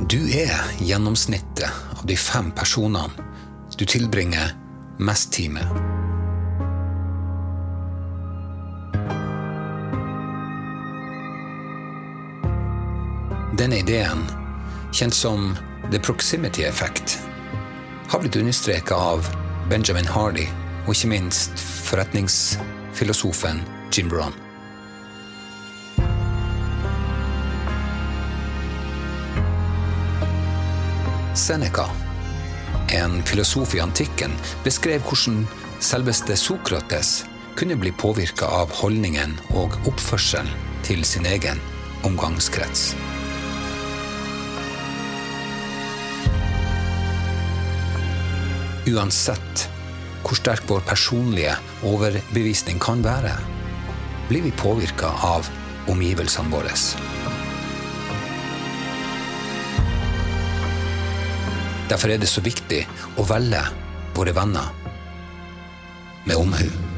Du er gjennomsnittet av de fem personene du tilbringer mest tid med. Denne ideen, kjent som the proximity effect, har blitt understreket av Benjamin Hardy og ikke minst forretningsfilosofen Jim Brown. Seneca, en filosof i antikken, beskrev hvordan selveste Sokrates kunne bli påvirka av holdningen og oppførselen til sin egen omgangskrets. Uansett hvor sterk vår personlige overbevisning kan være, blir vi påvirka av omgivelsene våre. Derfor er det så viktig å velge våre venner med omhu.